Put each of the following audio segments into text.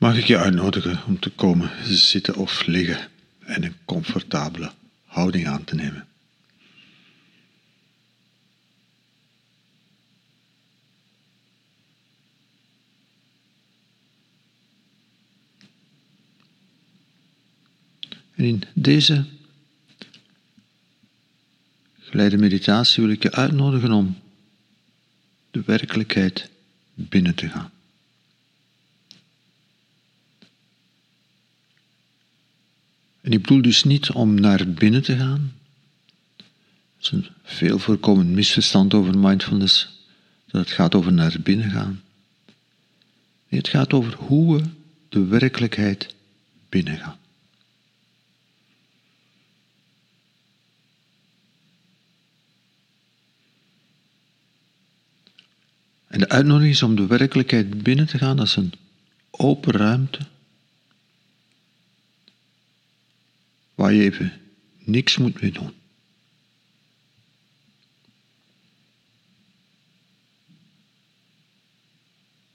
mag ik je uitnodigen om te komen zitten of liggen en een comfortabele houding aan te nemen. En in deze geleide meditatie wil ik je uitnodigen om de werkelijkheid binnen te gaan. En ik bedoel dus niet om naar binnen te gaan. Dat is een veel voorkomend misverstand over mindfulness, dat het gaat over naar binnen gaan. Nee, het gaat over hoe we de werkelijkheid binnengaan. En de uitnodiging is om de werkelijkheid binnen te gaan als een open ruimte waar je even niks moet meer doen.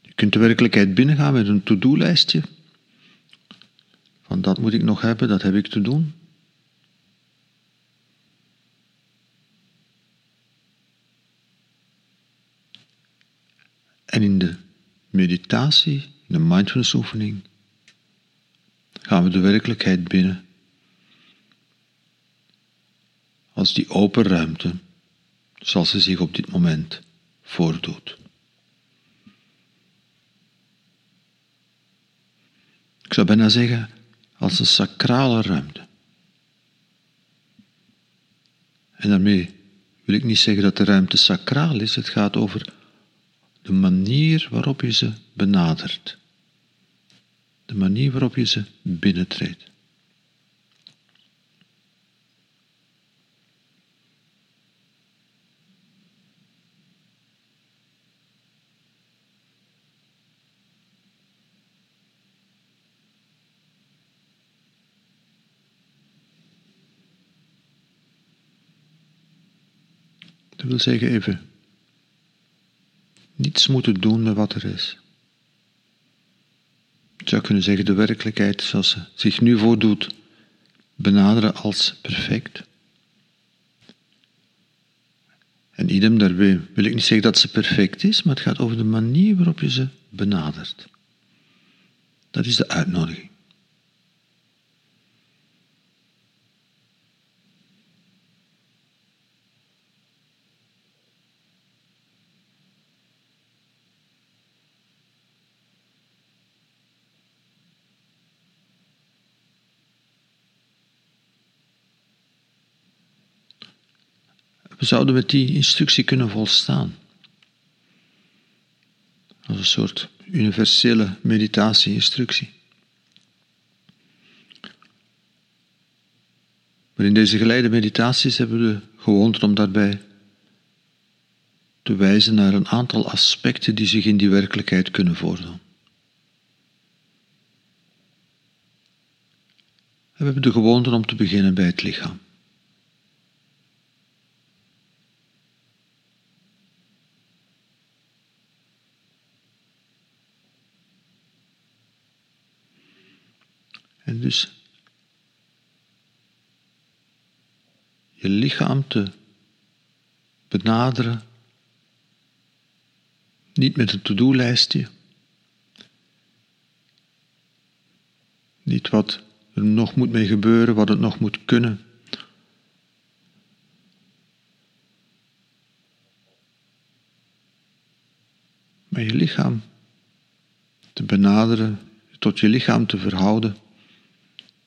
Je kunt de werkelijkheid binnengaan met een to-do-lijstje. Van dat moet ik nog hebben, dat heb ik te doen. En in de meditatie, in de mindfulness oefening, gaan we de werkelijkheid binnen als die open ruimte zoals ze zich op dit moment voordoet. Ik zou bijna zeggen als een sacrale ruimte. En daarmee wil ik niet zeggen dat de ruimte sacraal is, het gaat over de manier waarop je ze benadert, de manier waarop je ze binnentreedt. Zeggen even niets moeten doen met wat er is. Je zou kunnen zeggen de werkelijkheid zoals ze zich nu voordoet, benaderen als perfect. En idem daarbij wil ik niet zeggen dat ze perfect is, maar het gaat over de manier waarop je ze benadert. Dat is de uitnodiging. Zouden met die instructie kunnen volstaan. Als een soort universele meditatie-instructie. Maar in deze geleide meditaties hebben we de gewoonte om daarbij te wijzen naar een aantal aspecten die zich in die werkelijkheid kunnen voordoen. we hebben de gewoonte om te beginnen bij het lichaam. Dus je lichaam te benaderen, niet met een to-do-lijstje, niet wat er nog moet mee gebeuren, wat het nog moet kunnen. Maar je lichaam te benaderen, tot je lichaam te verhouden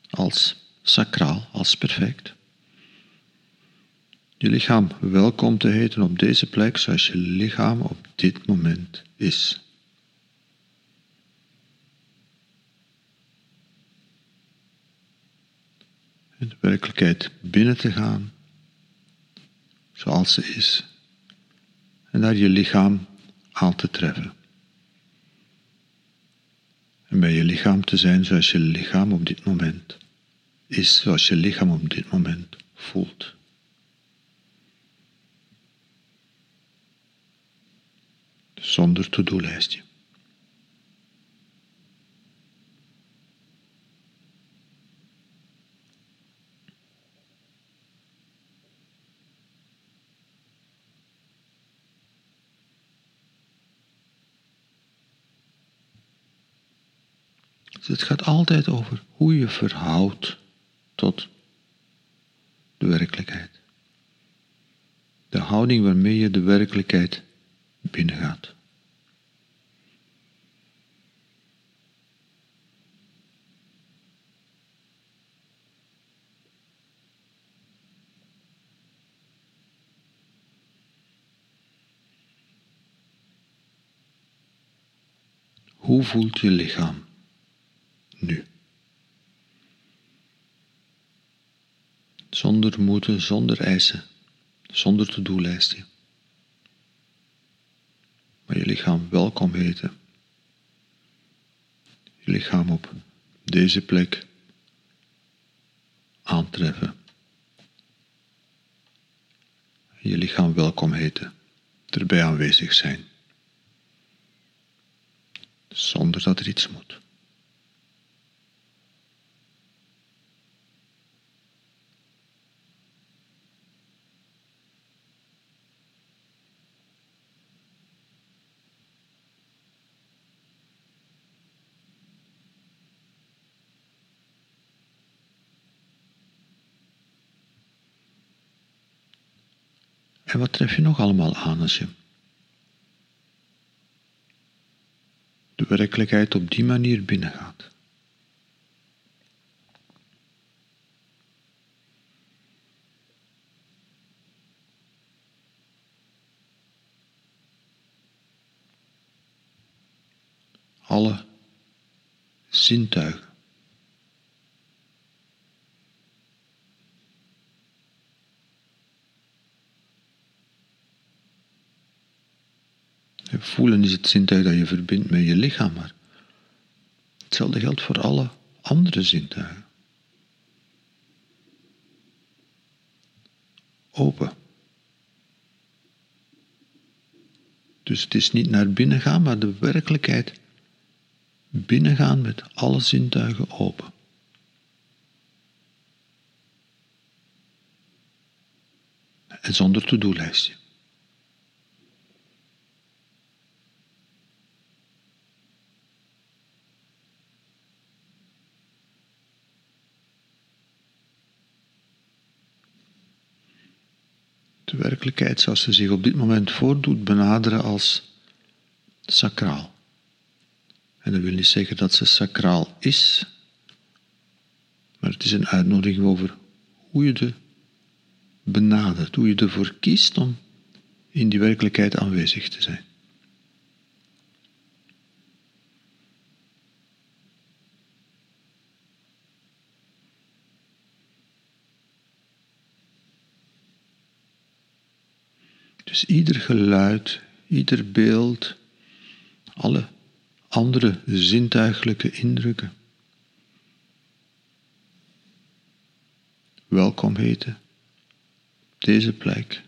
als sacraal, als perfect. Je lichaam welkom te heten op deze plek zoals je lichaam op dit moment is. In de werkelijkheid binnen te gaan zoals ze is en daar je lichaam aan te treffen. En bij je lichaam te zijn zoals je lichaam op dit moment is, zoals je lichaam op dit moment voelt. Zonder to-do-lijstje. Het gaat altijd over hoe je verhoudt tot de werkelijkheid. De houding waarmee je de werkelijkheid binnengaat. Hoe voelt je lichaam nu? Zonder moeten, zonder eisen, zonder to-do-lijstje. Maar je lichaam welkom heten. Je lichaam op deze plek aantreffen. Je lichaam welkom heten, erbij aanwezig zijn zonder dat er iets moet. En wat tref je nog allemaal aan als je de werkelijkheid op die manier binnengaat. Alle zintuigen. Voelen is het zintuig dat je verbindt met je lichaam, maar hetzelfde geldt voor alle andere zintuigen. Open. Dus het is niet naar binnen gaan, maar de werkelijkheid binnengaan met alle zintuigen open. En zonder to-do-lijstje. Werkelijkheid zoals ze zich op dit moment voordoet benaderen als sacraal. En dat wil niet zeggen dat ze sacraal is, maar het is een uitnodiging over hoe je de benadert, hoe je ervoor kiest om in die werkelijkheid aanwezig te zijn. Dus ieder geluid, ieder beeld, alle andere zintuigelijke indrukken. Welkom heten, deze plek.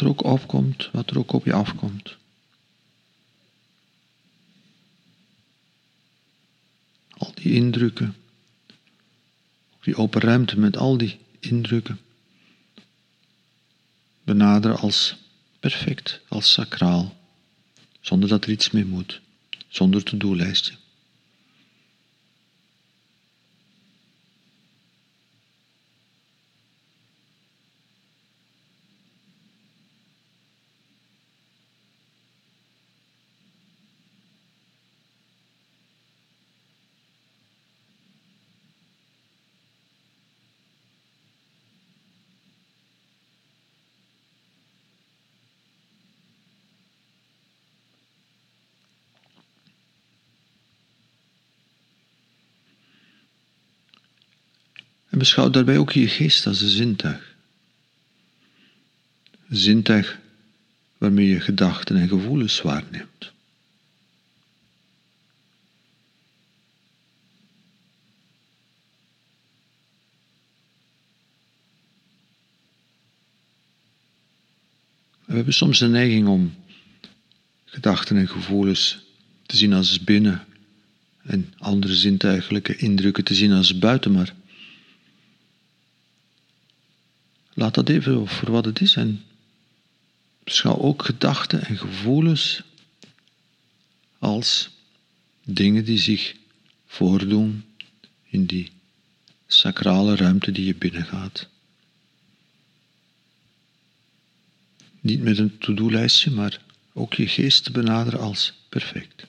Wat er ook opkomt, wat er ook op je afkomt. Al die indrukken, die open ruimte met al die indrukken, benaderen als perfect, als sacraal, zonder dat er iets mee moet, zonder to-do-lijstje. Beschouw daarbij ook je geest als een zintuig. Een zintuig waarmee je gedachten en gevoelens waarneemt. We hebben soms de neiging om gedachten en gevoelens te zien als binnen en andere zintuigelijke indrukken te zien als buiten, maar laat dat even voor wat het is en beschouw ook gedachten en gevoelens als dingen die zich voordoen in die sacrale ruimte die je binnengaat. Niet met een to-do-lijstje, maar ook je geest te benaderen als perfect.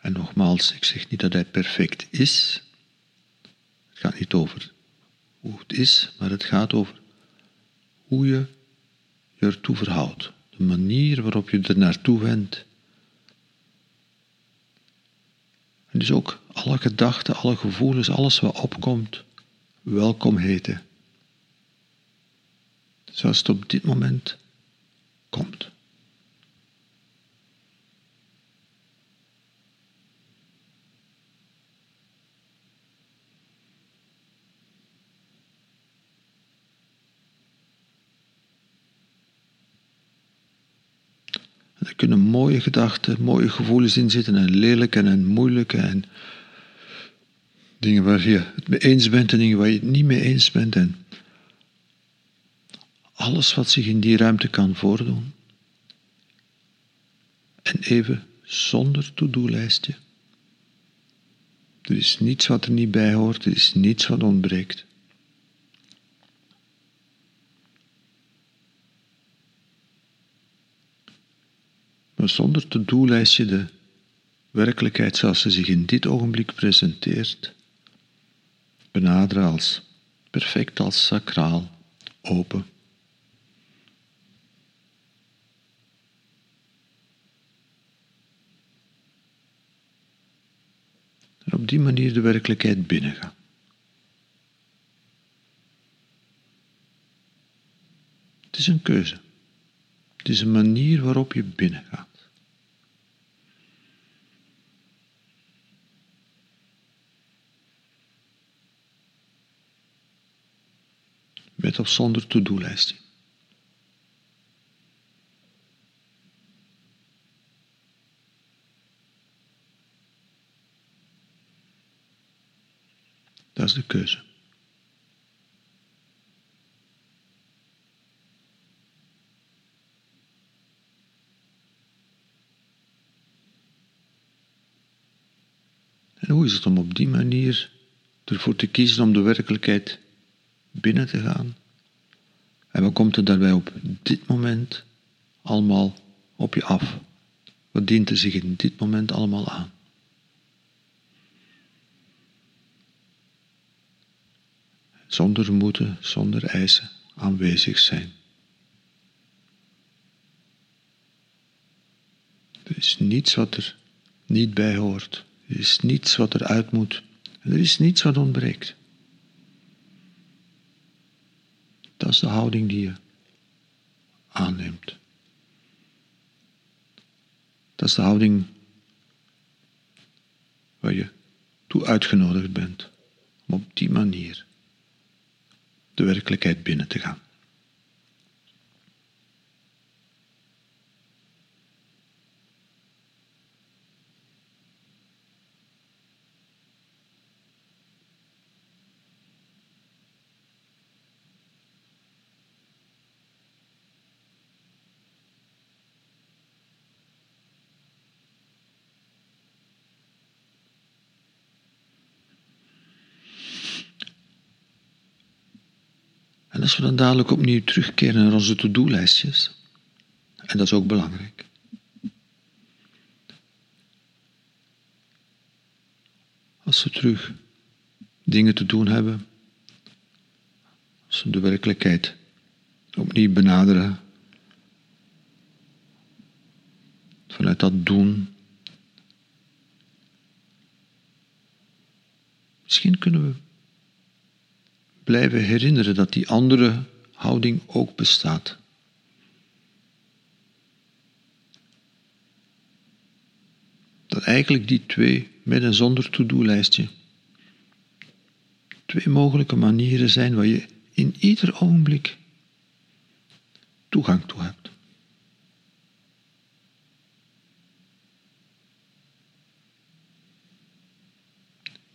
En nogmaals, ik zeg niet dat hij perfect is. Het gaat niet over hoe het is, maar het gaat over hoe je je ertoe verhoudt. De manier waarop je er naartoe wendt. En dus ook alle gedachten, alle gevoelens, alles wat opkomt, welkom heten. Zoals het op dit moment komt. Kunnen mooie gedachten, mooie gevoelens in zitten en lelijke en moeilijke en dingen waar je het mee eens bent en dingen waar je het niet mee eens bent en alles wat zich in die ruimte kan voordoen. En even zonder to-do-lijstje. Er is niets wat er niet bij hoort, er is niets wat ontbreekt. Maar zonder to-do-lijstje de werkelijkheid zoals ze zich in dit ogenblik presenteert, benaderen als perfect, als sacraal, open. En op die manier de werkelijkheid binnengaan. Het is een keuze. Het is een manier waarop je binnengaat. Met of zonder to-do-lijstje. Dat is de keuze. En hoe is het om op die manier ervoor te kiezen om de werkelijkheid binnen te gaan? En wat komt er daarbij op dit moment allemaal op je af? Wat dient er zich in dit moment allemaal aan? Zonder moeten, zonder eisen aanwezig zijn. Er is niets wat er niet bij hoort. Er is niets wat eruit moet. Er is niets wat ontbreekt. Dat is de houding die je aanneemt. Dat is de houding waar je toe uitgenodigd bent om op die manier de werkelijkheid binnen te gaan. En als we dan dadelijk opnieuw terugkeren naar onze to-do-lijstjes, en dat is ook belangrijk. Als we terug dingen te doen hebben, als we de werkelijkheid opnieuw benaderen, vanuit dat doen, misschien kunnen we blijven herinneren dat die andere houding ook bestaat. Dat eigenlijk die twee, met en zonder to-do-lijstje, twee mogelijke manieren zijn waar je in ieder ogenblik toegang toe hebt.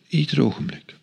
Ieder ogenblik.